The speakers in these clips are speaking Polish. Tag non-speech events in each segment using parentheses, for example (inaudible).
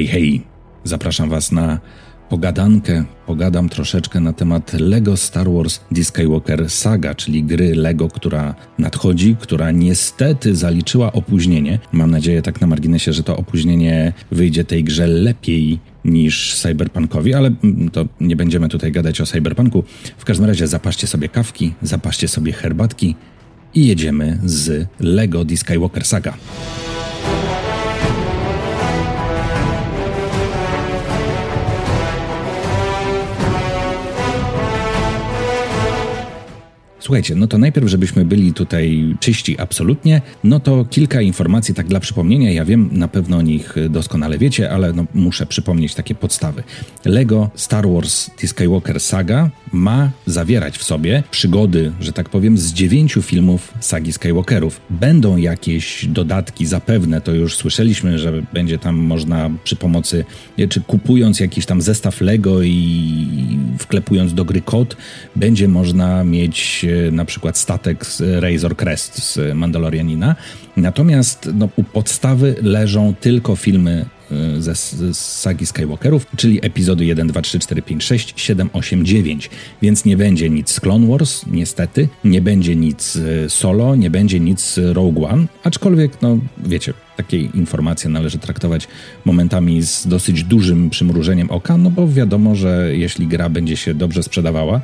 Hej, hej! Zapraszam Was na pogadankę. Pogadam troszeczkę na temat Lego Star Wars The Skywalker Saga, czyli gry Lego, która nadchodzi, która niestety zaliczyła opóźnienie. Mam nadzieję, tak na marginesie, że to opóźnienie wyjdzie tej grze lepiej niż Cyberpunkowi, ale to nie będziemy tutaj gadać o Cyberpunku. W każdym razie zapaszcie sobie kawki, zapaszcie sobie herbatki i jedziemy z Lego The Skywalker Saga. Słuchajcie, no to najpierw, żebyśmy byli tutaj czyści absolutnie, no to kilka informacji tak dla przypomnienia. Ja wiem, na pewno o nich doskonale wiecie, ale no, muszę przypomnieć takie podstawy. Lego Star Wars The Skywalker Saga ma zawierać w sobie przygody, że tak powiem, z dziewięciu filmów sagi Skywalkerów. Będą jakieś dodatki, zapewne to już słyszeliśmy, że będzie tam można przy pomocy, czy kupując jakiś tam zestaw Lego i wklepując do gry kod, będzie można mieć na przykład statek z Razor Crest z Mandalorianina. Natomiast no, u podstawy leżą tylko filmy y, ze, z sagi Skywalkerów, czyli epizody 1, 2, 3, 4, 5, 6, 7, 8, 9. Więc nie będzie nic z Clone Wars, niestety. Nie będzie nic solo, nie będzie nic Rogue One. Aczkolwiek, no wiecie, takie informacje należy traktować momentami z dosyć dużym przymrużeniem oka, no bo wiadomo, że jeśli gra będzie się dobrze sprzedawała,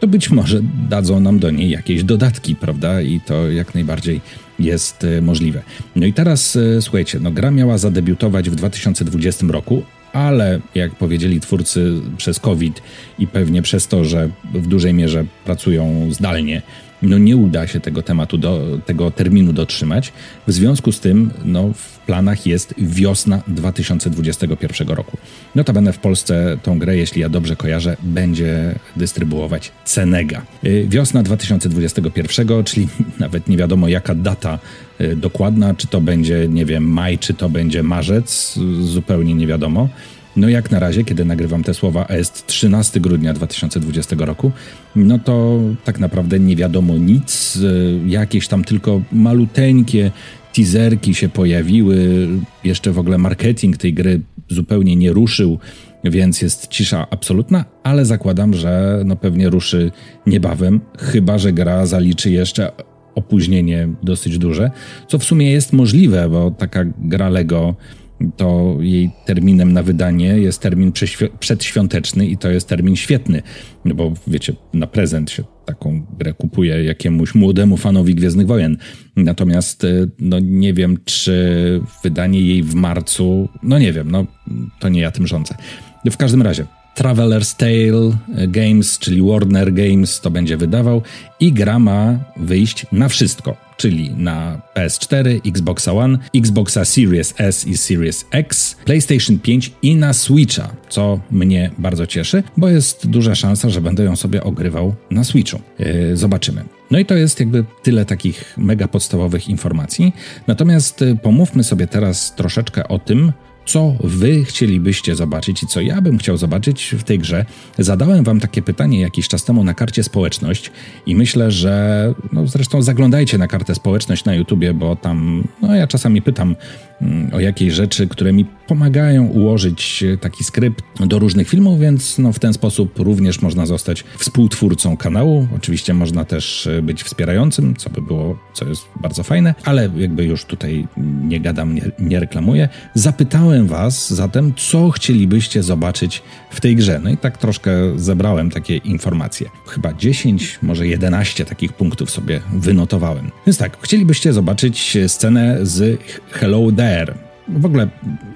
to być może dadzą nam do niej jakieś dodatki, prawda? I to jak najbardziej jest e, możliwe. No i teraz e, słuchajcie, no gra miała zadebiutować w 2020 roku, ale jak powiedzieli twórcy przez COVID i pewnie przez to, że w dużej mierze pracują zdalnie, no nie uda się tego tematu, do, tego terminu dotrzymać. W związku z tym no, w planach jest wiosna 2021 roku. Notabene w Polsce tą grę, jeśli ja dobrze kojarzę, będzie dystrybuować Cenega. Y, wiosna 2021, czyli (laughs) nawet nie wiadomo jaka data y, dokładna, czy to będzie, nie wiem, maj, czy to będzie marzec, zupełnie nie wiadomo. No jak na razie, kiedy nagrywam te słowa, a jest 13 grudnia 2020 roku, no to tak naprawdę nie wiadomo nic, y, jakieś tam tylko maluteńkie teaserki się pojawiły, jeszcze w ogóle marketing tej gry zupełnie nie ruszył, więc jest cisza absolutna, ale zakładam, że no pewnie ruszy niebawem, chyba że gra zaliczy jeszcze opóźnienie dosyć duże, co w sumie jest możliwe, bo taka gra Lego to jej terminem na wydanie jest termin przedświąteczny i to jest termin świetny, no bo wiecie, na prezent się taką grę kupuje jakiemuś młodemu fanowi Gwiezdnych Wojen. Natomiast y, no nie wiem, czy wydanie jej w marcu, no nie wiem, no to nie ja tym rządzę. W każdym razie, Traveler's Tale Games, czyli Warner Games to będzie wydawał i gra ma wyjść na wszystko, czyli na PS4, Xbox One, Xboxa Series S i Series X, PlayStation 5 i na Switcha, co mnie bardzo cieszy, bo jest duża szansa, że będę ją sobie ogrywał na Switchu. Yy, zobaczymy. No i to jest jakby tyle takich mega podstawowych informacji. Natomiast y, pomówmy sobie teraz troszeczkę o tym, co wy chcielibyście zobaczyć i co ja bym chciał zobaczyć w tej grze. Zadałem wam takie pytanie jakiś czas temu na karcie społeczność i myślę, że no zresztą zaglądajcie na kartę społeczność na YouTubie, bo tam no ja czasami pytam o jakieś rzeczy, które mi pomagają ułożyć taki skrypt do różnych filmów, więc no w ten sposób również można zostać współtwórcą kanału. Oczywiście można też być wspierającym, co by było, co jest bardzo fajne, ale jakby już tutaj nie gadam, nie, nie reklamuję. Zapytałem Was zatem, co chcielibyście zobaczyć w tej grze. No i tak troszkę zebrałem takie informacje. Chyba 10, może 11 takich punktów sobie wynotowałem. Więc tak, chcielibyście zobaczyć scenę z Hello There w ogóle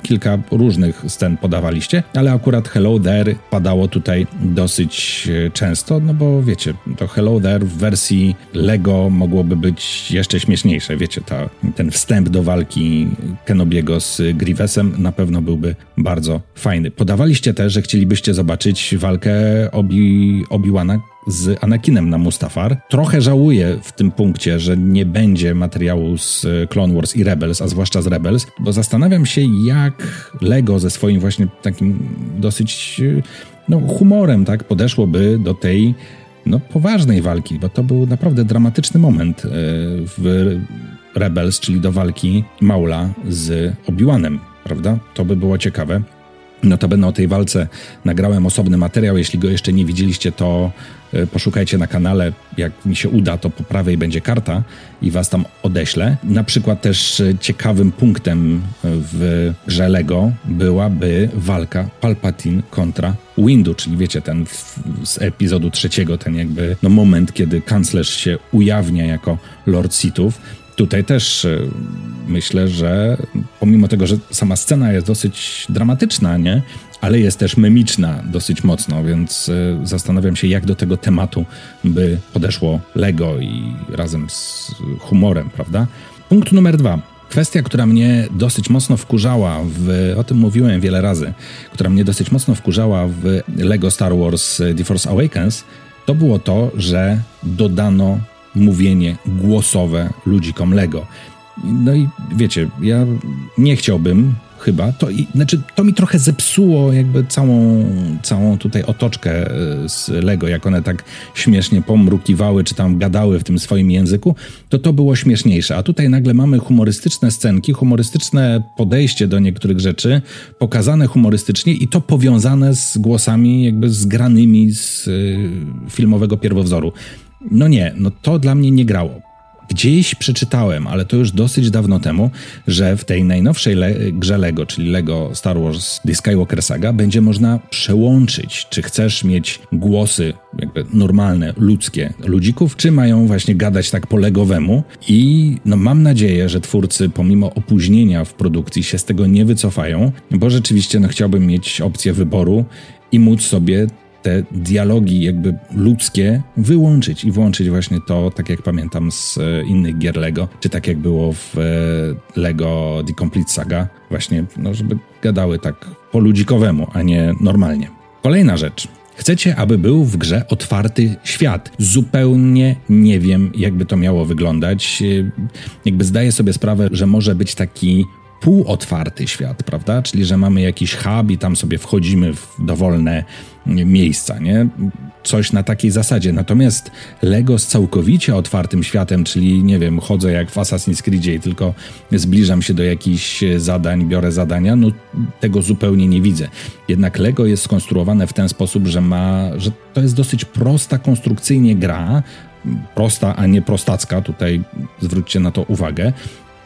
kilka różnych scen podawaliście, ale akurat Hello There padało tutaj dosyć e, często, no bo wiecie, to Hello There w wersji Lego mogłoby być jeszcze śmieszniejsze. Wiecie, ta, ten wstęp do walki Kenobiego z Grievousem na pewno byłby bardzo fajny. Podawaliście też, że chcielibyście zobaczyć walkę Obi, Obi-Wana z Anakinem na Mustafar. Trochę żałuję w tym punkcie, że nie będzie materiału z Clone Wars i Rebels, a zwłaszcza z Rebels, bo zastanawiam się, jak Lego ze swoim właśnie takim dosyć no, humorem tak podeszłoby do tej no, poważnej walki, bo to był naprawdę dramatyczny moment e, w Rebels, czyli do walki Maula z Obi-Wanem, prawda? To by było ciekawe. Notabene o tej walce nagrałem osobny materiał. Jeśli go jeszcze nie widzieliście, to e, poszukajcie na kanale. Jak mi się uda, to po prawej będzie karta i was tam odeślę. Na przykład też e, ciekawym punktem w grze Lego byłaby walka Palpatine kontra Windu, czyli wiecie, ten w, z epizodu trzeciego, ten jakby no moment, kiedy kanclerz się ujawnia jako Lord Sithów. Tutaj też e, myślę, że pomimo tego, że sama scena jest dosyć dramatyczna, nie? ale jest też memiczna dosyć mocno, więc e, zastanawiam się, jak do tego tematu by podeszło Lego i razem z humorem, prawda? Punkt numer dwa. Kwestia, która mnie dosyć mocno wkurzała, w, o tym mówiłem wiele razy, która mnie dosyć mocno wkurzała w Lego Star Wars The Force Awakens, to było to, że dodano mówienie głosowe ludzikom Lego. No i wiecie, ja nie chciałbym chyba, to, i, znaczy, to mi trochę zepsuło jakby całą, całą tutaj otoczkę e, z Lego, jak one tak śmiesznie pomrukiwały, czy tam gadały w tym swoim języku, to to było śmieszniejsze. A tutaj nagle mamy humorystyczne scenki, humorystyczne podejście do niektórych rzeczy, pokazane humorystycznie i to powiązane z głosami jakby zgranymi z y, filmowego pierwowzoru. No nie, no to dla mnie nie grało. Gdzieś przeczytałem, ale to już dosyć dawno temu, że w tej najnowszej le grze Lego, czyli Lego Star Wars The Skywalker Saga, będzie można przełączyć, czy chcesz mieć głosy jakby normalne, ludzkie ludzików, czy mają właśnie gadać tak po legowemu. I no mam nadzieję, że twórcy pomimo opóźnienia w produkcji się z tego nie wycofają, bo rzeczywiście no chciałbym mieć opcję wyboru i móc sobie te dialogi jakby ludzkie wyłączyć i włączyć właśnie to, tak jak pamiętam z e, innych gier Lego, czy tak jak było w e, Lego The Complete Saga, właśnie, no żeby gadały tak po ludzikowemu, a nie normalnie. Kolejna rzecz. Chcecie, aby był w grze otwarty świat. Zupełnie nie wiem, jakby to miało wyglądać. E, jakby zdaję sobie sprawę, że może być taki półotwarty świat, prawda? Czyli, że mamy jakiś hub i tam sobie wchodzimy w dowolne miejsca, nie? Coś na takiej zasadzie. Natomiast Lego z całkowicie otwartym światem, czyli nie wiem, chodzę jak w Assassin's Creed i tylko zbliżam się do jakichś zadań, biorę zadania, no tego zupełnie nie widzę. Jednak Lego jest skonstruowane w ten sposób, że ma, że to jest dosyć prosta konstrukcyjnie gra, prosta, a nie prostacka, tutaj zwróćcie na to uwagę,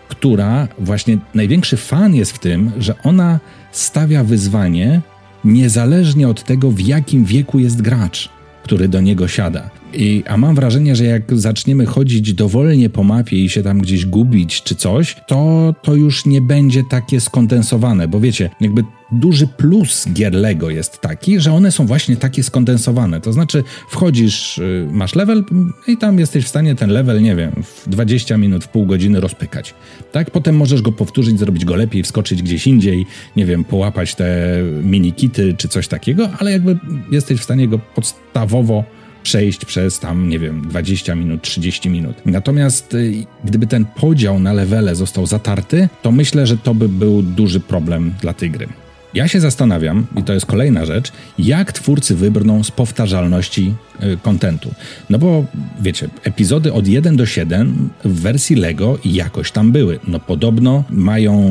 która właśnie największy fan jest w tym, że ona stawia wyzwanie niezależnie od tego, w jakim wieku jest gracz, który do niego siada. I, a mam wrażenie, że jak zaczniemy chodzić dowolnie po mapie i się tam gdzieś gubić czy coś, to to już nie będzie takie skondensowane, bo wiecie, jakby duży plus gier Lego jest taki, że one są właśnie takie skondensowane. To znaczy wchodzisz, y, masz level i tam jesteś w stanie ten level, nie wiem, w 20 minut, w pół godziny rozpykać. Tak? Potem możesz go powtórzyć, zrobić go lepiej, wskoczyć gdzieś indziej, nie wiem, połapać te mini kity czy coś takiego, ale jakby jesteś w stanie go podstawowo przejść przez tam, nie wiem, 20 minut, 30 minut. Natomiast y, gdyby ten podział na levele został zatarty, to myślę, że to by był duży problem dla tej gry. Ja się zastanawiam, i to jest kolejna rzecz, jak twórcy wybrną z powtarzalności y, kontentu. No bo wiecie, epizody od 1 do 7 w wersji Lego jakoś tam były. No podobno mają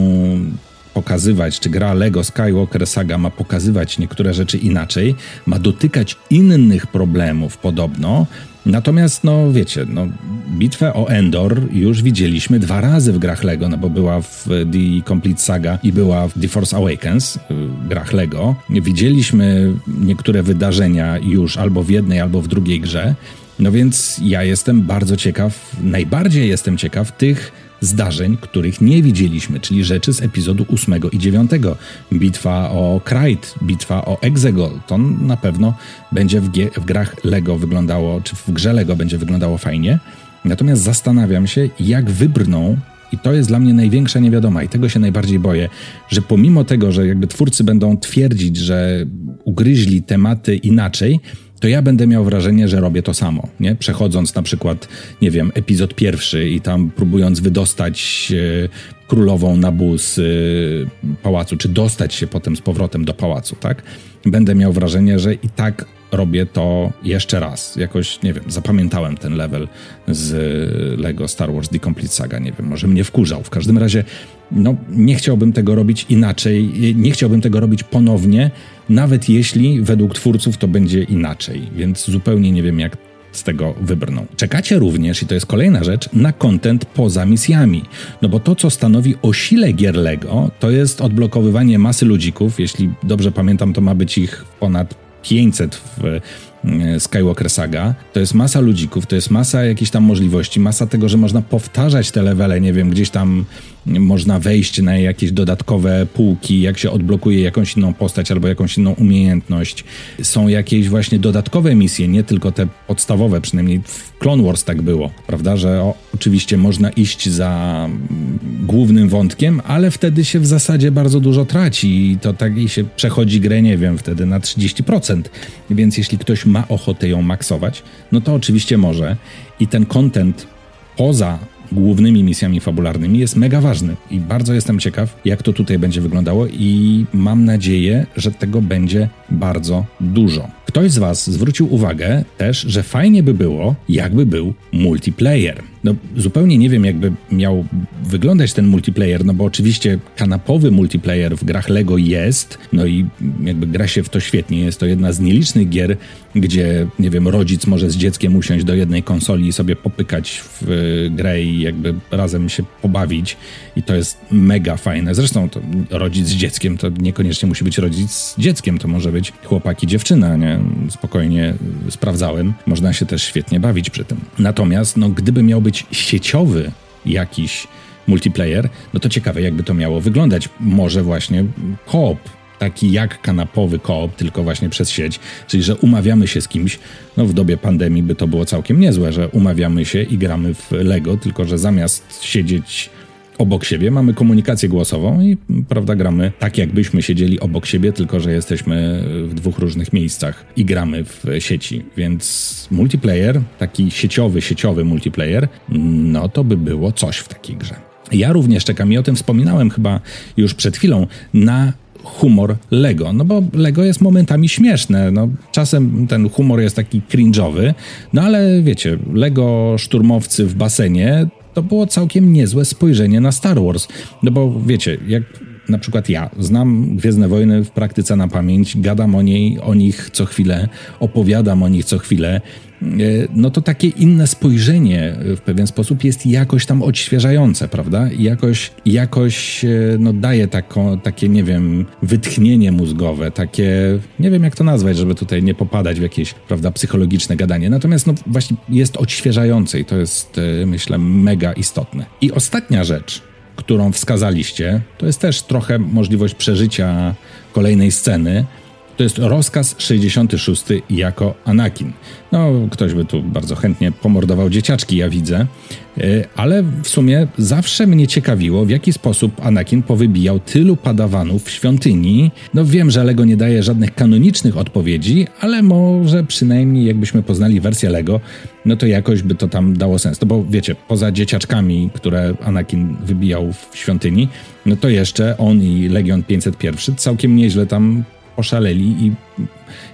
pokazywać, czy gra Lego Skywalker Saga ma pokazywać niektóre rzeczy inaczej, ma dotykać innych problemów podobno. Natomiast, no wiecie, no, bitwę o Endor już widzieliśmy dwa razy w grach Lego, no bo była w The Complete Saga i była w The Force Awakens, w grach Lego. Widzieliśmy niektóre wydarzenia już albo w jednej, albo w drugiej grze. No więc ja jestem bardzo ciekaw, najbardziej jestem ciekaw tych zdarzeń, których nie widzieliśmy, czyli rzeczy z epizodu 8 i 9. Bitwa o Krayt, bitwa o Exegol. To na pewno będzie w, w grach Lego wyglądało, czy w grze Lego będzie wyglądało fajnie. Natomiast zastanawiam się, jak wybrną i to jest dla mnie największa niewiadoma i tego się najbardziej boję, że pomimo tego, że jakby twórcy będą twierdzić, że ugryźli tematy inaczej, to ja będę miał wrażenie, że robię to samo, nie? Przechodząc na przykład, nie wiem, epizod pierwszy i tam próbując wydostać e, królową Nabu z e, pałacu, czy dostać się potem z powrotem do pałacu, tak? Będę miał wrażenie, że i tak robię to jeszcze raz. Jakoś, nie wiem, zapamiętałem ten level z LEGO Star Wars The Complete Saga. Nie wiem, może mnie wkurzał. W każdym razie, no, nie chciałbym tego robić inaczej. Nie chciałbym tego robić ponownie, nawet jeśli według twórców to będzie inaczej. Więc zupełnie nie wiem, jak z tego wybrną. Czekacie również, i to jest kolejna rzecz, na content poza misjami. No bo to, co stanowi o sile gier LEGO, to jest odblokowywanie masy ludzików. Jeśli dobrze pamiętam, to ma być ich ponad 500 w Skywalker Saga. To jest masa ludzików, to jest masa jakichś tam możliwości, masa tego, że można powtarzać te levele, nie wiem, gdzieś tam można wejść na jakieś dodatkowe półki, jak się odblokuje jakąś inną postać albo jakąś inną umiejętność. Są jakieś właśnie dodatkowe misje, nie tylko te podstawowe, przynajmniej w Clone Wars tak było, prawda, że o, oczywiście można iść za głównym wątkiem, ale wtedy się w zasadzie bardzo dużo traci i to tak i się przechodzi grę, nie wiem, wtedy na 30%. Więc jeśli ktoś ma ochotę ją maksować, no to oczywiście może i ten content poza głównymi misjami fabularnymi jest mega ważny i bardzo jestem ciekaw, jak to tutaj będzie wyglądało i mam nadzieję, że tego będzie bardzo dużo. Ktoś z Was zwrócił uwagę też, że fajnie by było, jakby był multiplayer. No, zupełnie nie wiem, jakby miał wyglądać ten multiplayer, no bo oczywiście kanapowy multiplayer w grach Lego jest, no i jakby gra się w to świetnie. Jest to jedna z nielicznych gier, gdzie, nie wiem, rodzic może z dzieckiem usiąść do jednej konsoli i sobie popykać w y, grę i jakby razem się pobawić. I to jest mega fajne. Zresztą to rodzic z dzieckiem to niekoniecznie musi być rodzic z dzieckiem, to może być chłopak i dziewczyna, nie? Spokojnie sprawdzałem. Można się też świetnie bawić przy tym. Natomiast, no, gdyby miał być sieciowy jakiś multiplayer, no to ciekawe, jakby to miało wyglądać. Może właśnie koop, taki jak kanapowy koop, tylko właśnie przez sieć, czyli że umawiamy się z kimś. No w dobie pandemii by to było całkiem niezłe, że umawiamy się i gramy w Lego, tylko że zamiast siedzieć obok siebie, mamy komunikację głosową i prawda, gramy tak, jakbyśmy siedzieli obok siebie, tylko że jesteśmy w dwóch różnych miejscach i gramy w sieci. Więc multiplayer, taki sieciowy, sieciowy multiplayer, no to by było coś w takiej grze. Ja również czekam i o tym wspominałem chyba już przed chwilą na humor Lego. No bo Lego jest momentami śmieszne. No, czasem ten humor jest taki cringe'owy, no ale wiecie, Lego szturmowcy w basenie to było całkiem niezłe spojrzenie na Star Wars. No bo wiecie, jak na przykład ja znam Gwiezdne Wojny w praktyce na pamięć, gadam o niej, o nich co chwilę, opowiadam o nich co chwilę, no to takie inne spojrzenie w pewien sposób jest jakoś tam odświeżające, prawda? I jakoś, jakoś e, no, daje taką, takie, nie wiem, wytchnienie mózgowe, takie, nie wiem jak to nazwać, żeby tutaj nie popadać w jakieś, prawda, psychologiczne gadanie. Natomiast no właśnie jest odświeżające i to jest, e, myślę, mega istotne. I ostatnia rzecz, którą wskazaliście, to jest też trochę możliwość przeżycia kolejnej sceny. To jest rozkaz 66 jako Anakin. No, ktoś by tu bardzo chętnie pomordował dzieciaczki, ja widzę. E, ale w sumie zawsze mnie ciekawiło, w jaki sposób Anakin powybijał tylu padawanów w świątyni. No wiem, że Lego nie daje żadnych kanonicznych odpowiedzi, ale może przynajmniej jakbyśmy poznali wersję Lego, no to jakoś by to tam dało sens. No bo wiecie, poza dzieciaczkami, które Anakin wybijał w świątyni, no to jeszcze on i Legion 501 całkiem nieźle tam oszaleli i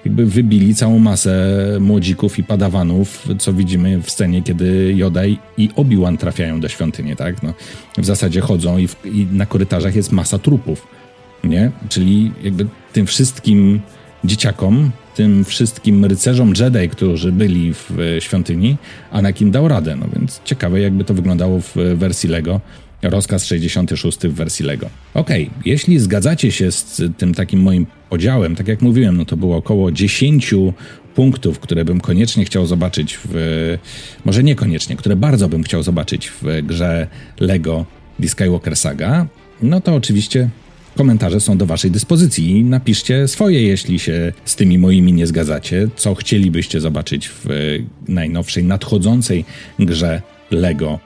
jakby wybili całą masę młodzików i padawanów, co widzimy w scenie, kiedy Yoda i Obi-Wan trafiają do świątyni, tak? No, w zasadzie chodzą i, w, i na korytarzach jest masa trupów, nie? Czyli jakby tym wszystkim dzieciakom, tym wszystkim rycerzom Jedi, którzy byli w świątyni, Anakin dał radę, no więc ciekawe jakby to wyglądało w wersji Lego rozkaz 66 w wersji Lego. Okej, okay, jeśli zgadzacie się z tym takim moim podziałem, tak jak mówiłem, no to było około 10 punktów, które bym koniecznie chciał zobaczyć w. Może niekoniecznie, które bardzo bym chciał zobaczyć w grze Lego The Skywalker Saga, no to oczywiście komentarze są do Waszej dyspozycji. Napiszcie swoje, jeśli się z tymi moimi nie zgadzacie, co chcielibyście zobaczyć w najnowszej, nadchodzącej grze Lego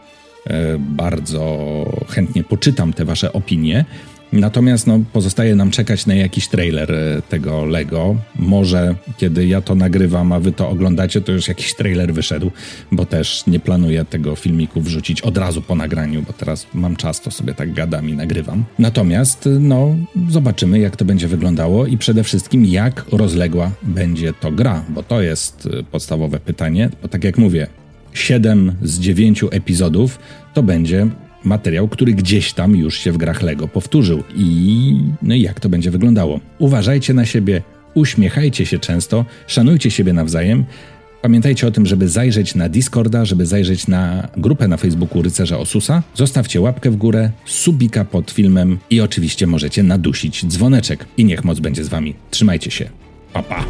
bardzo chętnie poczytam te Wasze opinie. Natomiast no, pozostaje nam czekać na jakiś trailer e, tego Lego. Może kiedy ja to nagrywam, a wy to oglądacie, to już jakiś trailer wyszedł, bo też nie planuję tego filmiku wrzucić od razu po nagraniu, bo teraz mam czas, to sobie tak gadam i nagrywam. Natomiast no, zobaczymy, jak to będzie wyglądało i przede wszystkim, jak rozległa będzie to gra, bo to jest e, podstawowe pytanie, bo tak jak mówię, 7 z 9 epizodów to będzie materiał, który gdzieś tam już się w grach Lego powtórzył. I no i jak to będzie wyglądało? Uważajcie na siebie, uśmiechajcie się często, szanujcie siebie nawzajem. Pamiętajcie o tym, żeby zajrzeć na Discorda, żeby zajrzeć na grupę na Facebooku Rycerza Osusa. Zostawcie łapkę w górę, subika pod filmem i oczywiście możecie nadusić dzwoneczek. I niech moc będzie z wami. Trzymajcie się. Pa, pa.